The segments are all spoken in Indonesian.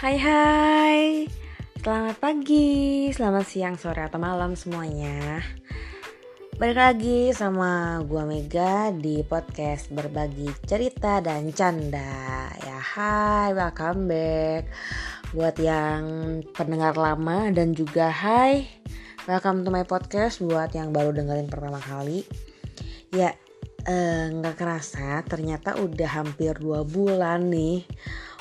Hai hai. Selamat pagi, selamat siang, sore, atau malam semuanya. Balik lagi sama gua Mega di podcast berbagi cerita dan canda. Ya hai, welcome back. Buat yang pendengar lama dan juga hai Welcome to my podcast. Buat yang baru dengerin pertama kali. Ya eh, nggak eh, kerasa ternyata udah hampir dua bulan nih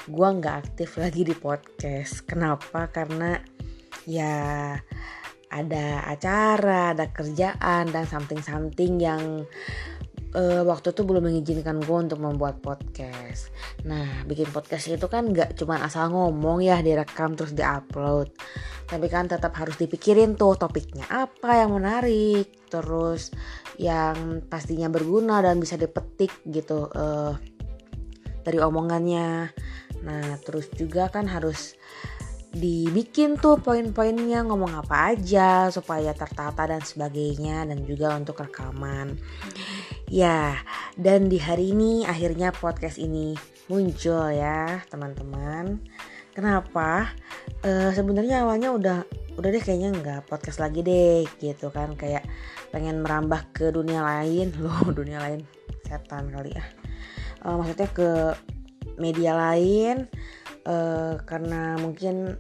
gue nggak aktif lagi di podcast kenapa karena ya ada acara ada kerjaan dan something something yang uh, waktu itu belum mengizinkan gue untuk membuat podcast. Nah, bikin podcast itu kan nggak cuma asal ngomong ya direkam terus diupload, tapi kan tetap harus dipikirin tuh topiknya apa yang menarik, terus yang pastinya berguna dan bisa dipetik gitu uh, dari omongannya. Nah, terus juga kan harus dibikin tuh poin-poinnya ngomong apa aja supaya tertata dan sebagainya dan juga untuk rekaman. Ya, dan di hari ini akhirnya podcast ini muncul ya, teman-teman. Kenapa? Uh, Sebenarnya awalnya udah udah deh kayaknya nggak podcast lagi deh gitu kan kayak pengen merambah ke dunia lain loh dunia lain setan kali ya uh, maksudnya ke media lain uh, karena mungkin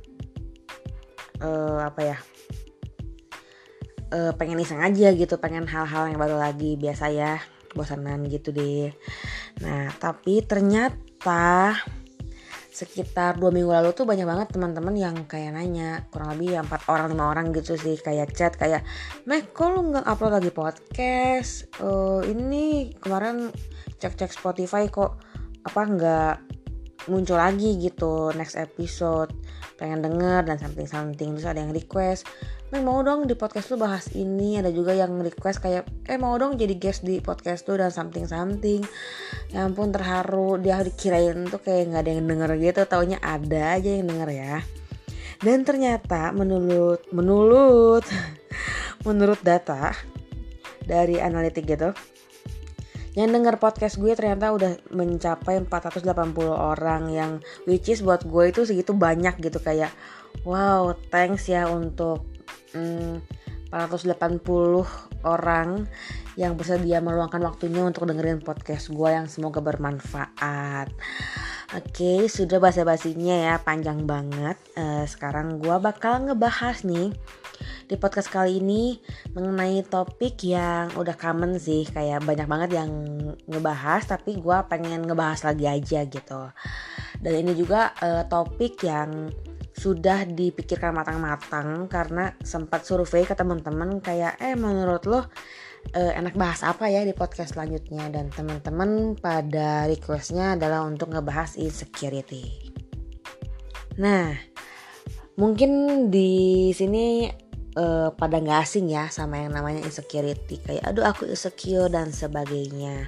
uh, apa ya uh, pengen iseng aja gitu pengen hal-hal yang baru lagi biasa ya bosanan gitu deh. Nah tapi ternyata sekitar dua minggu lalu tuh banyak banget teman-teman yang kayak nanya kurang lebih ya empat orang lima orang gitu sih kayak chat kayak meh kok lu nggak upload lagi podcast? Uh, ini kemarin cek cek Spotify kok apa nggak muncul lagi gitu next episode pengen denger dan something something terus ada yang request. Meng mau dong di podcast lu bahas ini ada juga yang request kayak eh mau dong jadi guest di podcast lu dan something something ya ampun terharu. Dia dikirain tuh kayak nggak ada yang denger gitu taunya ada aja yang denger ya. Dan ternyata menurut menurut menurut data dari analitik gitu yang denger podcast gue ternyata udah mencapai 480 orang yang which is buat gue itu segitu banyak gitu kayak wow thanks ya untuk hmm, 480 orang yang bersedia meluangkan waktunya untuk dengerin podcast gue yang semoga bermanfaat. Oke, sudah basa-basinya ya, panjang banget. Uh, sekarang gue bakal ngebahas nih di podcast kali ini mengenai topik yang udah common sih kayak banyak banget yang ngebahas tapi gue pengen ngebahas lagi aja gitu dan ini juga uh, topik yang sudah dipikirkan matang-matang karena sempat survei ke teman-teman kayak eh menurut lo uh, enak bahas apa ya di podcast selanjutnya dan teman-teman pada requestnya adalah untuk ngebahas insecurity. Nah, mungkin di sini uh, pada nggak asing ya sama yang namanya insecurity. Kayak aduh aku insecure dan sebagainya.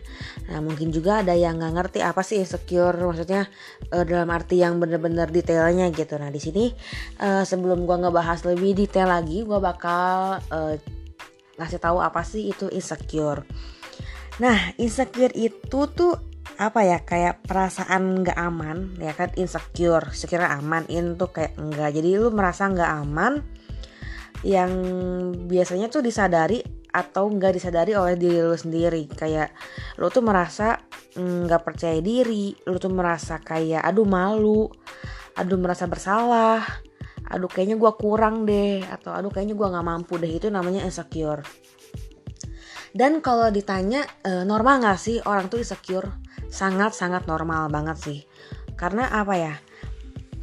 Nah mungkin juga ada yang nggak ngerti apa sih insecure maksudnya uh, dalam arti yang bener-bener detailnya gitu. Nah di sini uh, sebelum gua ngebahas lebih detail lagi gua bakal uh, ngasih tahu apa sih itu insecure. Nah insecure itu tuh apa ya? Kayak perasaan nggak aman ya kan? Insecure sekira aman in tuh kayak enggak jadi lu merasa nggak aman yang biasanya tuh disadari atau nggak disadari oleh diri lo sendiri. Kayak lo tuh merasa mm, nggak mm, percaya diri lo tuh merasa kayak aduh malu aduh merasa bersalah aduh kayaknya gue kurang deh atau aduh kayaknya gue nggak mampu deh itu namanya insecure. Dan kalau ditanya e, normal nggak sih orang tuh insecure? Sangat sangat normal banget sih. Karena apa ya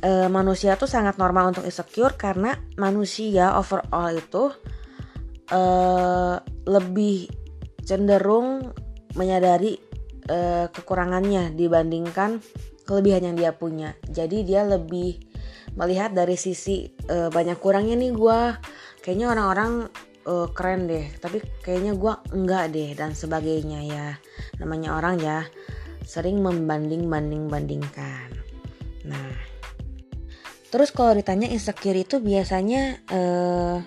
e, manusia tuh sangat normal untuk insecure karena manusia overall itu e, lebih cenderung menyadari e, kekurangannya dibandingkan kelebihan yang dia punya. Jadi dia lebih melihat dari sisi e, banyak kurangnya nih gue. Kayaknya orang-orang e, keren deh, tapi kayaknya gue enggak deh dan sebagainya ya. Namanya orang ya sering membanding-banding-bandingkan. Nah, Terus kalau ditanya insecure itu biasanya uh,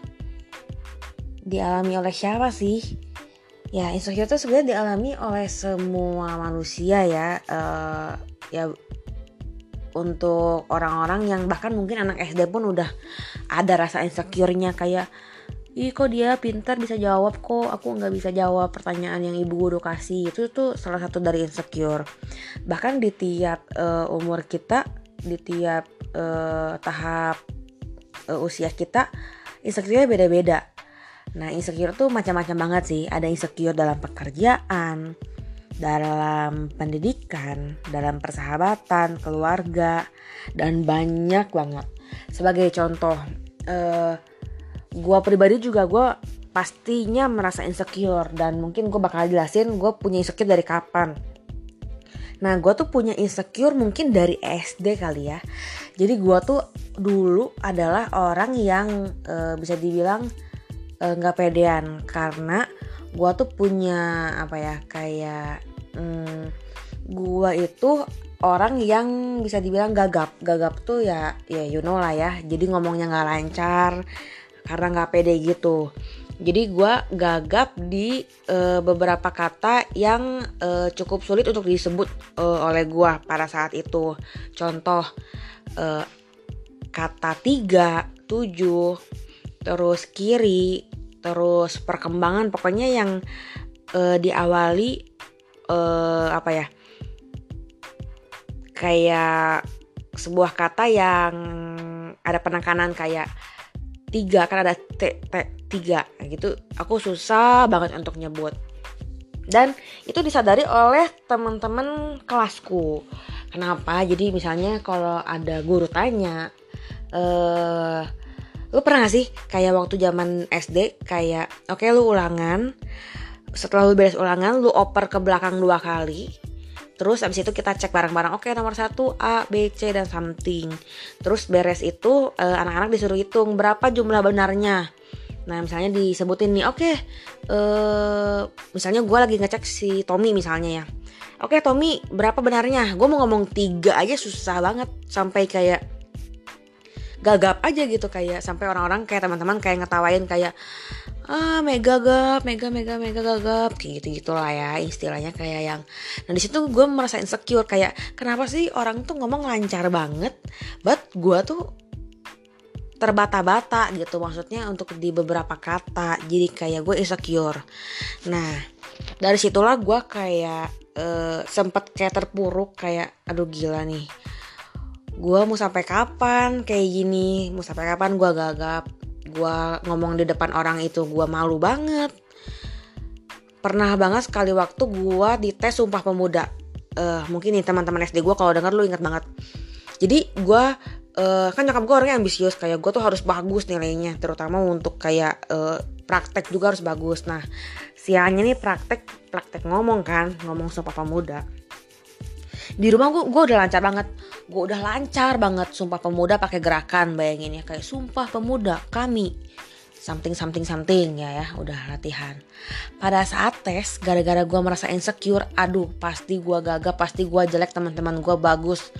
dialami oleh siapa sih? Ya insecure itu sebenarnya dialami oleh semua manusia ya. Uh, ya untuk orang-orang yang bahkan mungkin anak SD pun udah ada rasa insecure-nya kayak Ih kok dia pintar bisa jawab kok aku nggak bisa jawab pertanyaan yang ibu guru kasih itu tuh salah satu dari insecure bahkan di tiap uh, umur kita di tiap uh, tahap uh, usia kita insecure beda-beda. Nah insecure tuh macam-macam banget sih. Ada insecure dalam pekerjaan dalam pendidikan dalam persahabatan keluarga dan banyak banget. Sebagai contoh uh, gue pribadi juga gue pastinya merasa insecure dan mungkin gue bakal jelasin gue punya insecure dari kapan Nah gue tuh punya insecure mungkin dari SD kali ya. Jadi gue tuh dulu adalah orang yang e, bisa dibilang eh, nggak e, pedean. Karena gue tuh punya apa ya kayak hmm, Gue itu orang yang bisa dibilang gagap. Gagap tuh ya ya you know lah ya. Jadi ngomongnya nggak lancar karena nggak pede gitu jadi gue gagap di uh, beberapa kata yang uh, cukup sulit untuk disebut uh, oleh gue pada saat itu. Contoh uh, kata tiga tujuh terus kiri terus perkembangan pokoknya yang uh, diawali uh, apa ya kayak sebuah kata yang ada penekanan kayak tiga kan ada t t tiga. Gitu. Aku susah banget untuk nyebut. Dan itu disadari oleh teman-teman kelasku. Kenapa? Jadi misalnya kalau ada guru tanya eh lu pernah gak sih kayak waktu zaman SD kayak oke okay, lu ulangan setelah lu beres ulangan lu oper ke belakang dua kali Terus abis itu kita cek bareng-bareng. Oke nomor satu A, B, C dan something. Terus beres itu uh, anak-anak disuruh hitung berapa jumlah benarnya. Nah misalnya disebutin nih, oke, okay, uh, misalnya gue lagi ngecek si Tommy misalnya ya. Oke okay, Tommy berapa benarnya? Gue mau ngomong tiga aja susah banget sampai kayak gagap aja gitu kayak sampai orang-orang kayak teman-teman kayak ngetawain kayak ah mega gap mega mega mega gagap. Kayak gitu gitulah ya istilahnya kayak yang nah di situ gue merasa insecure kayak kenapa sih orang tuh ngomong lancar banget but gue tuh terbata-bata gitu. Maksudnya untuk di beberapa kata jadi kayak gue insecure. Nah dari situlah gue kayak uh, sempet kayak terpuruk kayak aduh gila nih. Gue mau sampai kapan kayak gini? Mau sampai kapan gue gagap gue ngomong di depan orang itu gue malu banget. Pernah banget sekali waktu gue dites sumpah pemuda. Uh, mungkin nih teman-teman SD gue kalau denger lu inget banget. Jadi gue uh, kan nyokap gue orangnya ambisius kayak gue tuh harus bagus nilainya terutama untuk kayak uh, praktek juga harus bagus. Nah siangnya nih praktek praktek ngomong kan ngomong sumpah pemuda di rumah gue gue udah lancar banget. Gue udah lancar banget. Sumpah pemuda pakai gerakan bayangin ya kayak sumpah pemuda kami. Something something something. Ya ya. Udah latihan. Pada saat tes gara-gara gue merasa insecure aduh pasti gue gagap pasti gue jelek teman-teman gue bagus.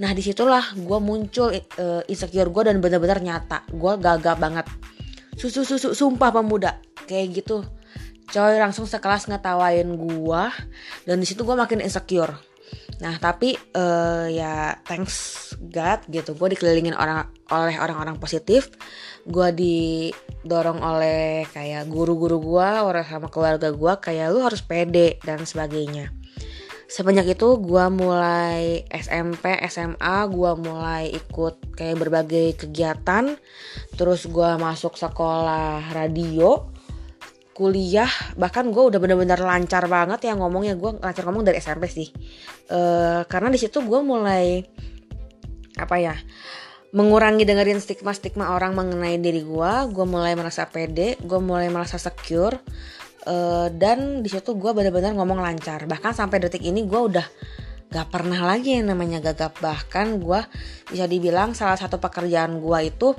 Nah di situlah gue muncul uh, insecure gue dan bener-bener nyata. Gue gagap banget. Susu susu sumpah pemuda. Kayak gitu. Coy langsung sekelas ngetawain gue dan di situ gue makin insecure Nah tapi uh, ya thanks God gitu gue dikelilingin orang oleh orang-orang positif. Gue didorong oleh kayak guru-guru gue orang sama keluarga gue kayak lu harus pede dan sebagainya. Semenjak itu gue mulai SMP SMA gue mulai ikut kayak berbagai kegiatan. Terus gue masuk sekolah radio kuliah bahkan gue udah bener-bener lancar banget ya ngomongnya. Gue lancar ngomong dari SMP sih. Uh, karena di situ gue mulai apa ya mengurangi dengerin stigma-stigma orang mengenai diri gue gue mulai merasa pede gue mulai merasa secure uh, dan di situ gue bener-bener ngomong lancar. Bahkan sampai detik ini gue udah gak pernah lagi yang namanya gagap. Bahkan gue bisa dibilang salah satu pekerjaan gue itu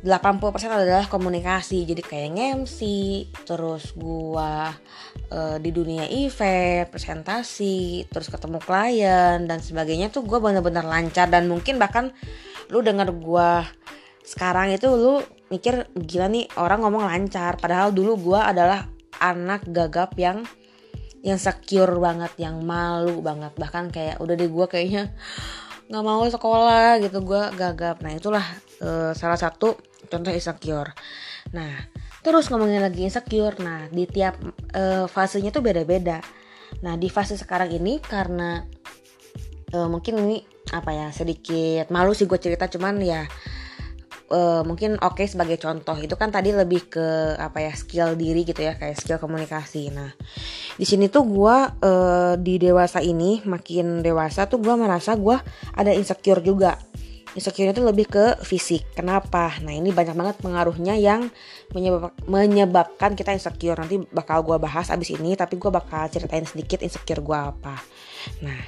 80% adalah komunikasi. Jadi kayak MC terus gua uh, di dunia event presentasi terus ketemu klien dan sebagainya tuh gua bener-bener lancar. Dan mungkin bahkan lu denger gua sekarang itu lu mikir gila nih orang ngomong lancar. Padahal dulu gua adalah anak gagap yang yang secure banget yang malu banget. Bahkan kayak udah deh gua kayaknya nggak mau sekolah gitu gue gagap. Nah itulah uh, salah satu contoh insecure. Nah terus ngomongin lagi insecure. Nah di tiap uh, fasenya tuh beda-beda. Nah di fase sekarang ini karena uh, mungkin ini apa ya sedikit malu sih gue cerita cuman ya uh, mungkin oke okay sebagai contoh. Itu kan tadi lebih ke apa ya skill diri gitu ya kayak skill komunikasi. Nah di sini tuh gue uh, di dewasa ini makin dewasa tuh gue merasa gue ada insecure juga insecure itu lebih ke fisik kenapa nah ini banyak banget pengaruhnya yang menyebab, menyebabkan kita insecure nanti bakal gue bahas abis ini tapi gue bakal ceritain sedikit insecure gue apa nah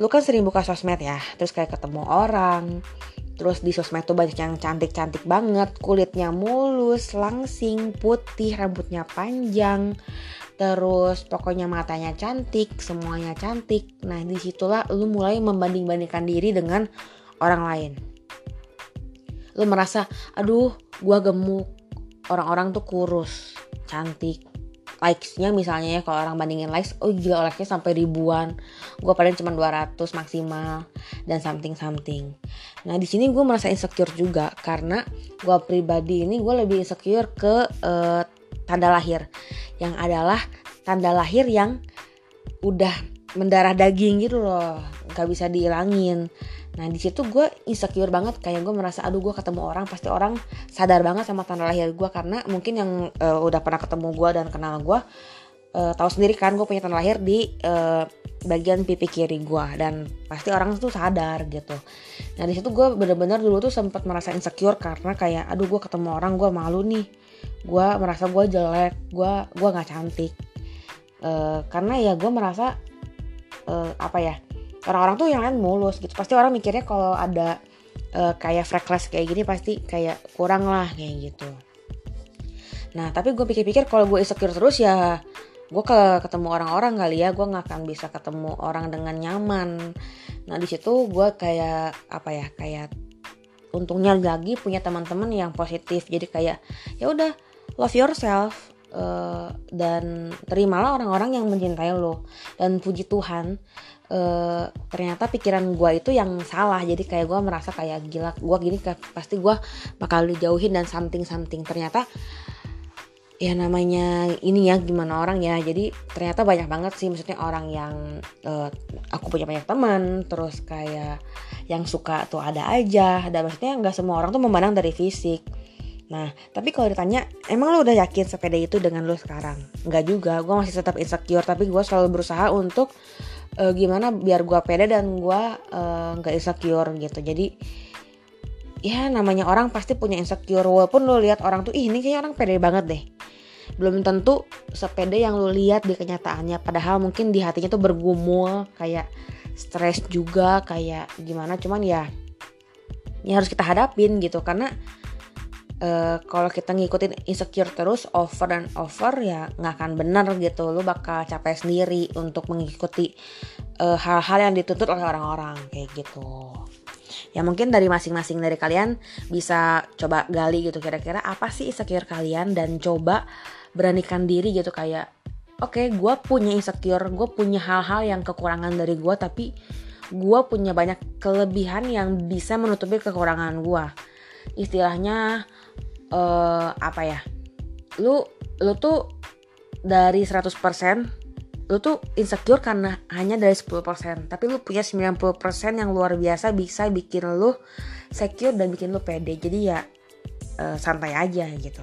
lu kan sering buka sosmed ya terus kayak ketemu orang Terus di sosmed tuh banyak yang cantik-cantik banget, kulitnya mulus, langsing, putih, rambutnya panjang. Terus pokoknya matanya cantik, semuanya cantik. Nah di situlah lu mulai membanding-bandingkan diri dengan orang lain. Lu merasa, aduh gua gemuk, orang-orang tuh kurus, cantik, likesnya misalnya ya kalau orang bandingin likes oh gila likesnya sampai ribuan. Gue paling cuma 200 maksimal dan something something nah di sini gue merasa insecure juga karena gue pribadi ini gue lebih insecure ke uh, tanda lahir. Yang adalah tanda lahir yang udah mendarah daging gitu loh nggak bisa dihilangin Nah di situ gue insecure banget kayak gue merasa aduh gue ketemu orang pasti orang sadar banget sama tanda lahir gue karena mungkin yang uh, udah pernah ketemu gue dan kenal gue uh, tahu sendiri kan gue punya tanda lahir di uh, bagian pipi kiri gue dan pasti orang tuh sadar gitu. Nah di situ gue bener-bener dulu tuh sempat merasa insecure karena kayak aduh gue ketemu orang gue malu nih, gue merasa gue jelek, gue gue nggak cantik. Uh, karena ya gue merasa uh, apa ya orang-orang tuh yang lain mulus gitu. Pasti orang mikirnya kalau ada uh, kayak freckles kayak gini pasti kayak kurang lah kayak gitu. Nah tapi gue pikir-pikir kalau gue insecure terus ya gue ke ketemu orang-orang kali ya. Gue nggak akan bisa ketemu orang dengan nyaman. Nah di situ gue kayak apa ya kayak untungnya lagi punya teman-teman yang positif. Jadi kayak ya udah love yourself uh, dan terimalah orang-orang yang mencintai lo. Dan puji Tuhan uh, ternyata pikiran gue itu yang salah. Jadi kayak gue merasa kayak gila gue gini pasti gue bakal dijauhin dan something something ternyata ya namanya ini ya gimana orang ya. Jadi ternyata banyak banget sih maksudnya orang yang uh, aku punya banyak teman terus kayak yang suka tuh ada aja. Dan maksudnya nggak semua orang tuh memandang dari fisik Nah, tapi kalau ditanya, emang lo udah yakin sepeda itu dengan lo sekarang? Enggak juga, gue masih tetap insecure, tapi gue selalu berusaha untuk uh, gimana biar gue pede dan gue uh, nggak insecure gitu. Jadi ya namanya orang pasti punya insecure. Walaupun lo lihat orang tuh Ih, ini kayaknya orang pede banget deh. Belum tentu sepede yang lo lihat di kenyataannya. Padahal mungkin di hatinya tuh bergumul kayak stres juga kayak gimana. Cuman ya ini harus kita hadapin gitu. Karena uh, kalau kita ngikutin insecure terus over dan over ya nggak akan benar gitu. Lu bakal capek sendiri untuk mengikuti eh, hal-hal uh, yang dituntut oleh orang-orang kayak gitu. Ya mungkin dari masing-masing dari kalian bisa coba gali gitu kira-kira apa sih insecure kalian dan coba beranikan diri gitu kayak oke okay, gue punya insecure gue punya hal-hal yang kekurangan dari gue tapi gue punya banyak kelebihan yang bisa menutupi kekurangan gue istilahnya uh, apa ya lu lu tuh dari 100% lu tuh insecure karena hanya dari 10% tapi lu punya 90% yang luar biasa bisa bikin lu secure dan bikin lu pede. Jadi ya uh, santai aja gitu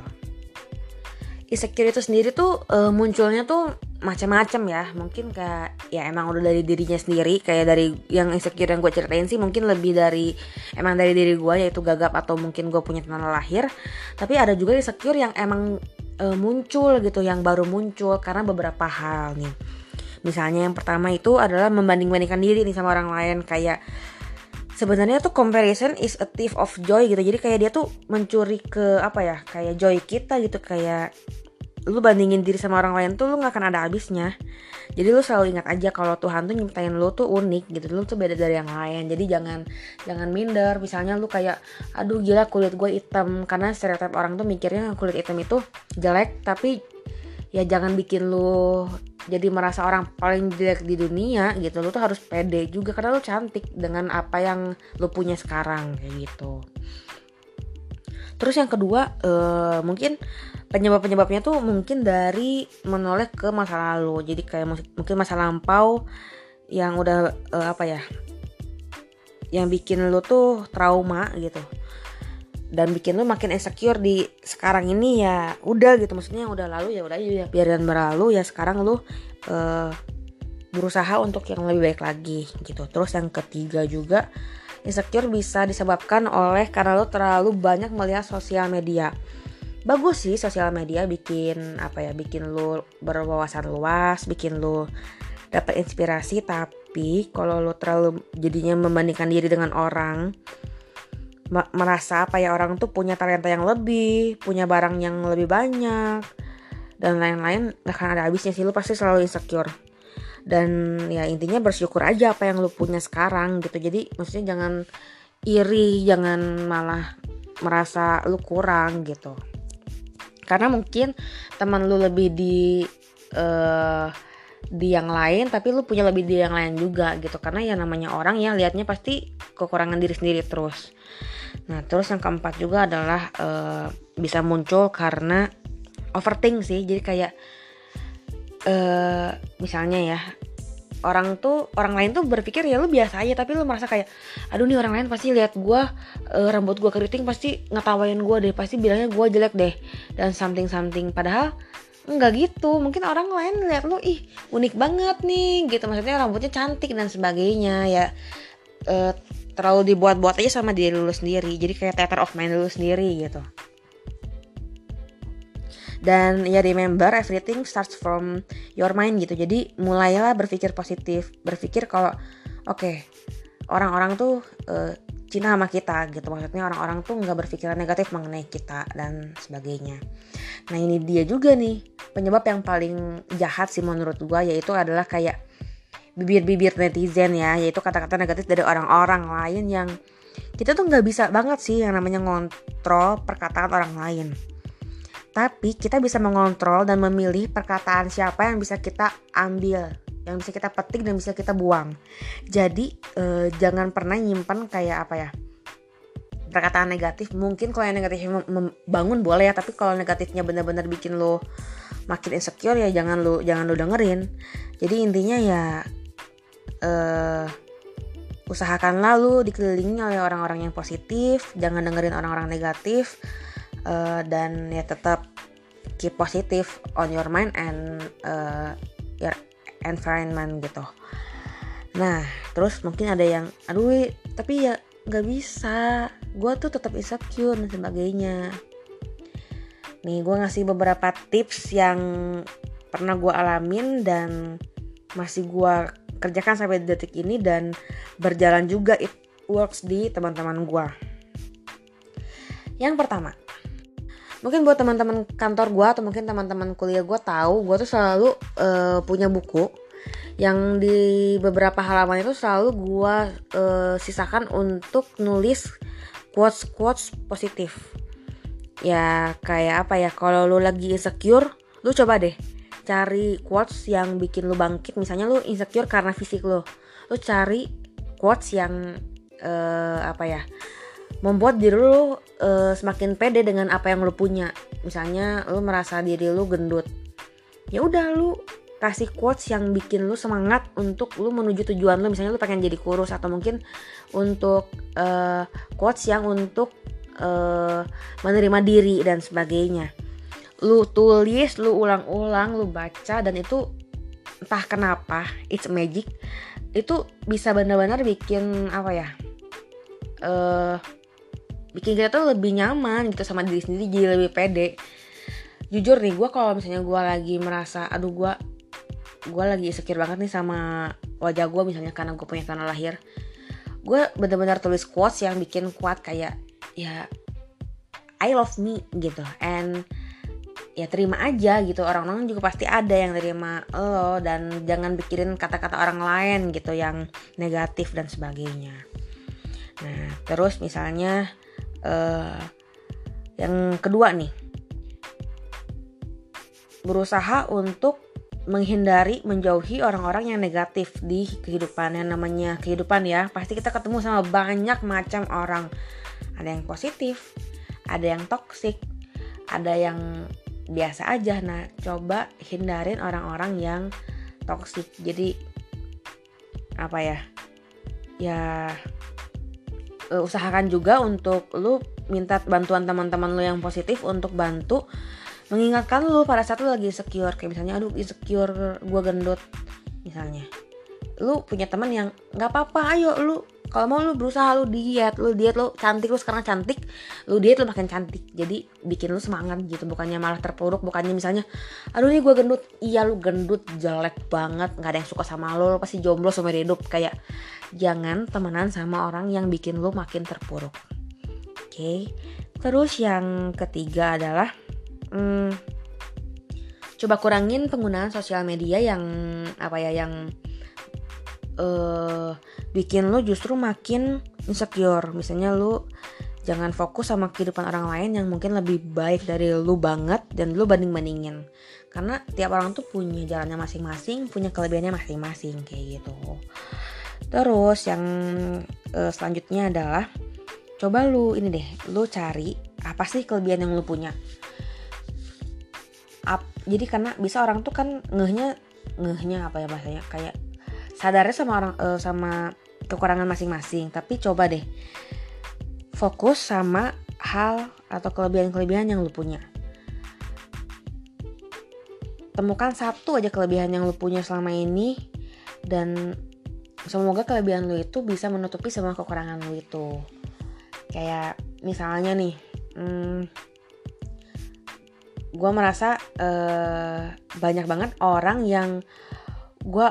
insecure itu sendiri tuh uh, munculnya tuh macam-macam ya. Mungkin kayak ya emang udah dari dirinya sendiri kayak dari yang insecure yang gue ceritain sih mungkin lebih dari emang dari diri gue yaitu gagap atau mungkin gue punya tanda lahir. Tapi ada juga insecure yang emang uh, muncul gitu yang baru muncul karena beberapa hal nih misalnya yang pertama itu adalah membanding-bandingkan diri nih sama orang lain kayak sebenarnya tuh comparison is a thief of joy gitu. Jadi kayak dia tuh mencuri ke apa ya? Kayak joy kita gitu. Kayak lu bandingin diri sama orang lain tuh lu nggak akan ada habisnya. Jadi lu selalu ingat aja kalau Tuhan tuh nyiptain lu tuh unik gitu. Lu tuh beda dari yang lain. Jadi jangan jangan minder. Misalnya lu kayak aduh gila kulit gue hitam. Karena stereotip orang tuh mikirnya kulit hitam itu jelek tapi ya jangan bikin lu jadi merasa orang paling jelek di dunia gitu. Lu tuh harus pede juga karena lu cantik dengan apa yang lu punya sekarang kayak gitu. Terus yang kedua uh, mungkin penyebab penyebabnya tuh mungkin dari menoleh ke masa lalu. Jadi kayak mungkin masa lampau yang udah uh, apa ya yang bikin lu tuh trauma gitu dan bikin lu makin insecure di sekarang ini ya udah gitu. Maksudnya udah lalu ya udah ya biarin berlalu ya sekarang lu uh, berusaha untuk yang lebih baik lagi gitu. Terus yang ketiga juga insecure bisa disebabkan oleh karena lu terlalu banyak melihat sosial media. Bagus sih sosial media bikin apa ya bikin lu berwawasan luas bikin lu dapat inspirasi tapi kalau lu terlalu jadinya membandingkan diri dengan orang merasa apa ya orang tuh punya talenta yang lebih, punya barang yang lebih banyak dan lain-lain gak akan ada habisnya sih lu pasti selalu insecure. Dan ya intinya bersyukur aja apa yang lu punya sekarang gitu. Jadi maksudnya jangan iri jangan malah merasa lu kurang gitu. Karena mungkin teman lu lebih di uh, di yang lain tapi lu punya lebih di yang lain juga gitu. Karena ya namanya orang ya liatnya pasti kekurangan diri sendiri terus Nah, terus yang keempat juga adalah uh, bisa muncul karena overthink sih. Jadi kayak uh, misalnya ya orang tuh orang lain tuh berpikir ya lu biasa aja. Tapi lu merasa kayak aduh nih orang lain pasti lihat gue uh, rambut gue keriting pasti ngetawain gue deh pasti bilangnya gue jelek deh. Dan something something padahal nggak gitu. Mungkin orang lain lihat lu ih unik banget nih gitu. Maksudnya rambutnya cantik dan sebagainya ya uh, terlalu dibuat-buat aja sama diri lu sendiri. Jadi kayak theater of mind lu sendiri gitu. Dan ya remember everything starts from your mind gitu. Jadi mulailah berpikir positif. Berpikir kalau oke okay, orang-orang tuh uh, Cina sama kita gitu. Maksudnya orang-orang tuh nggak berpikiran negatif mengenai kita dan sebagainya. Nah ini dia juga nih penyebab yang paling jahat sih menurut gua yaitu adalah kayak bibir-bibir netizen ya yaitu kata-kata negatif dari orang-orang lain yang kita tuh nggak bisa banget sih yang namanya ngontrol perkataan orang lain. Tapi kita bisa mengontrol dan memilih perkataan siapa yang bisa kita ambil yang bisa kita petik dan bisa kita buang. Jadi eh, jangan pernah nyimpan kayak apa ya perkataan negatif. Mungkin kalau yang negatif membangun boleh ya tapi kalau negatifnya benar-benar bikin lo makin insecure ya jangan lo jangan lo dengerin. Jadi intinya ya uh, usahakan lalu dikelilingi oleh orang-orang yang positif jangan dengerin orang-orang negatif uh, dan ya tetap keep positif on your mind and uh, your environment gitu. Nah terus mungkin ada yang aduh tapi ya nggak bisa. Gue tuh tetap insecure dan sebagainya. Nih gue ngasih beberapa tips yang pernah gue alamin dan masih gue kerjakan sampai detik ini dan berjalan juga it works di teman-teman gue. Yang pertama, mungkin buat teman-teman kantor gue atau mungkin teman-teman kuliah gue tahu gue tuh selalu uh, punya buku yang di beberapa halaman itu selalu gue uh, sisakan untuk nulis quotes quotes positif ya kayak apa ya kalau lu lagi insecure lu coba deh cari quotes yang bikin lu bangkit. Misalnya lu insecure karena fisik lu. Lu cari quotes yang uh, apa ya membuat diri lu uh, semakin pede dengan apa yang lu punya. Misalnya lu merasa diri lu gendut. Ya udah lu kasih quotes yang bikin lu semangat untuk lu menuju tujuan lu. Misalnya lu pengen jadi kurus atau mungkin untuk uh, quotes yang untuk uh, menerima diri dan sebagainya lu tulis lu ulang-ulang lu baca dan itu entah kenapa it's magic itu bisa benar-benar bikin apa ya uh, bikin kita tuh lebih nyaman gitu sama diri sendiri jadi lebih pede. Jujur nih gue kalau misalnya gue lagi merasa aduh gue gue lagi insecure banget nih sama wajah gue misalnya karena gue punya tanah lahir gue benar-benar tulis quotes yang bikin kuat kayak ya I love me gitu. And ya terima aja gitu. Orang-orang juga pasti ada yang terima lo dan jangan pikirin kata-kata orang lain gitu yang negatif dan sebagainya. Nah terus misalnya uh, yang kedua nih. Berusaha untuk menghindari menjauhi orang-orang yang negatif di kehidupan yang namanya kehidupan ya. Pasti kita ketemu sama banyak macam orang. Ada yang positif ada yang toksik ada yang biasa aja. Nah coba hindarin orang-orang yang toksik jadi apa ya? Ya uh, usahakan juga untuk lu minta bantuan teman-teman lu yang positif untuk bantu mengingatkan lu pada saat lu lagi insecure. Kayak misalnya aduh insecure gue gendut misalnya. Lu punya teman yang nggak apa-apa ayo lu kalau mau lu berusaha lu diet lu diet lu cantik lu sekarang cantik lu diet lu makin cantik. Jadi bikin lu semangat gitu bukannya malah terpuruk bukannya misalnya aduh nih gue gendut. Iya lu gendut jelek banget nggak ada yang suka sama lu, lu pasti jomblo seumur hidup. Kayak jangan temenan sama orang yang bikin lu makin terpuruk. Oke okay? terus yang ketiga adalah hmm, coba kurangin penggunaan sosial media yang apa ya yang uh, bikin lo justru makin insecure. Misalnya lo jangan fokus sama kehidupan orang lain yang mungkin lebih baik dari lo banget dan lo banding bandingin karena tiap orang tuh punya jalannya masing-masing punya kelebihannya masing-masing kayak gitu. Terus yang uh, selanjutnya adalah coba lu ini deh lu cari apa sih kelebihan yang lu punya? Up jadi karena bisa orang tuh kan ngehnya ngehnya apa ya bahasanya? Kayak sadarnya sama orang uh, sama kekurangan masing-masing. Tapi coba deh fokus sama hal atau kelebihan-kelebihan yang lu punya. Temukan satu aja kelebihan yang lu punya selama ini dan semoga kelebihan lu itu bisa menutupi semua kekurangan lu itu. Kayak misalnya nih hmm, gue merasa uh, banyak banget orang yang gue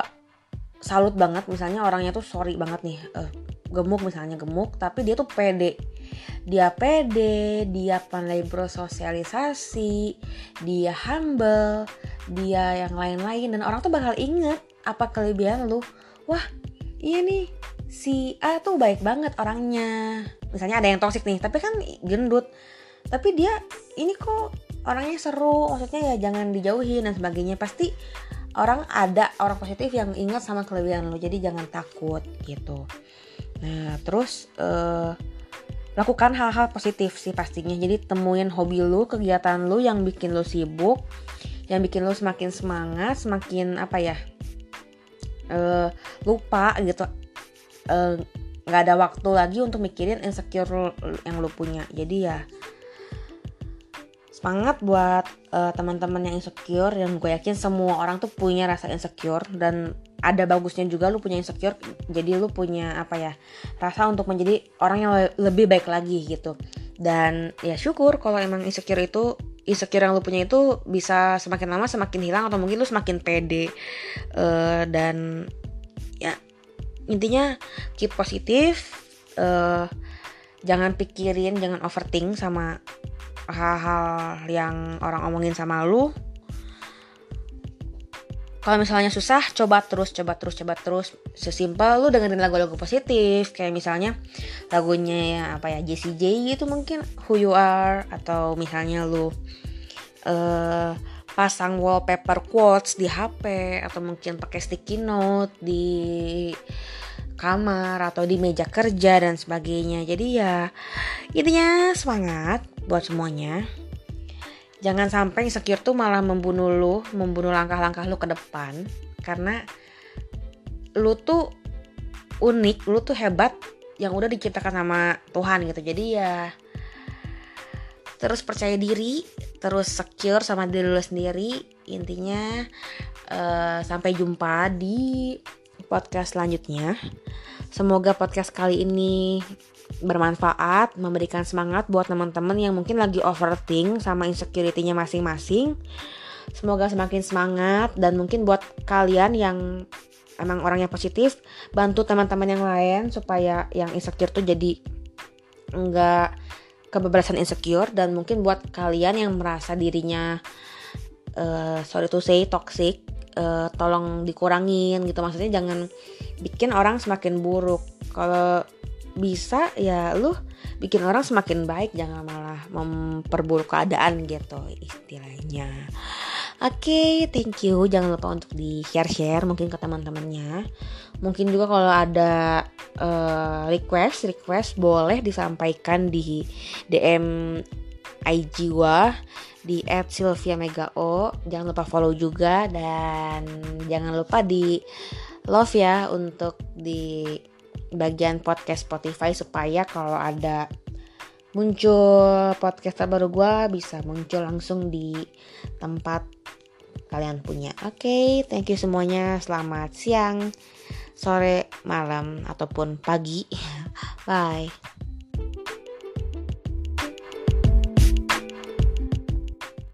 salut banget misalnya orangnya tuh sorry banget nih uh, gemuk misalnya gemuk tapi dia tuh pede. Dia pede dia pandai bersosialisasi dia humble dia yang lain-lain dan orang tuh bakal inget apa kelebihan lu. Wah iya nih si A tuh baik banget orangnya. Misalnya ada yang toxic nih tapi kan gendut. Tapi dia ini kok orangnya seru maksudnya ya jangan dijauhin dan sebagainya. Pasti orang ada orang positif yang ingat sama kelebihan lo jadi jangan takut gitu. Nah terus uh, lakukan hal-hal positif sih pastinya. Jadi temuin hobi lo kegiatan lo yang bikin lo sibuk yang bikin lo semakin semangat semakin apa ya uh, lupa gitu. Eh, nggak uh, ada waktu lagi untuk mikirin insecure yang lo punya. Jadi ya semangat buat uh, teman-teman yang insecure yang gue yakin semua orang tuh punya rasa insecure dan ada bagusnya juga lu punya insecure jadi lu punya apa ya rasa untuk menjadi orang yang lebih baik lagi gitu. Dan ya syukur kalau emang insecure itu insecure yang lu punya itu bisa semakin lama semakin hilang atau mungkin lu semakin pede uh, dan ya intinya keep positif uh, jangan pikirin jangan overthink sama hal-hal yang orang omongin sama lu. Kalau misalnya susah coba terus coba terus coba terus. Sesimpel lu dengerin lagu-lagu positif kayak misalnya lagunya ya apa ya Jessie J gitu mungkin Who You Are atau misalnya lu uh, pasang wallpaper quotes di HP atau mungkin pakai sticky note di kamar atau di meja kerja dan sebagainya. Jadi ya intinya semangat buat semuanya. Jangan sampai insecure tuh malah membunuh lu, membunuh langkah-langkah lu ke depan karena lu tuh unik, lu tuh hebat yang udah diciptakan sama Tuhan gitu. Jadi ya terus percaya diri, terus secure sama diri lu sendiri. Intinya uh, sampai jumpa di podcast selanjutnya. Semoga podcast kali ini bermanfaat, memberikan semangat buat teman-teman yang mungkin lagi overthink sama insecurity-nya masing-masing. Semoga semakin semangat dan mungkin buat kalian yang emang orangnya positif, bantu teman-teman yang lain supaya yang insecure tuh jadi enggak kebebasan insecure dan mungkin buat kalian yang merasa dirinya uh, sorry to say toxic uh, tolong dikurangin gitu maksudnya jangan bikin orang semakin buruk kalau bisa ya lu bikin orang semakin baik jangan malah memperburuk keadaan gitu istilahnya Oke, okay, thank you. Jangan lupa untuk di share-share mungkin ke teman-temannya. Mungkin juga kalau ada uh, request, request boleh disampaikan di DM IG gua di @sylvia_megao. Jangan lupa follow juga dan jangan lupa di love ya untuk di bagian podcast Spotify supaya kalau ada muncul podcast terbaru gue bisa muncul langsung di tempat kalian punya. Oke, okay, thank you semuanya. Selamat siang, sore, malam, ataupun pagi. Bye.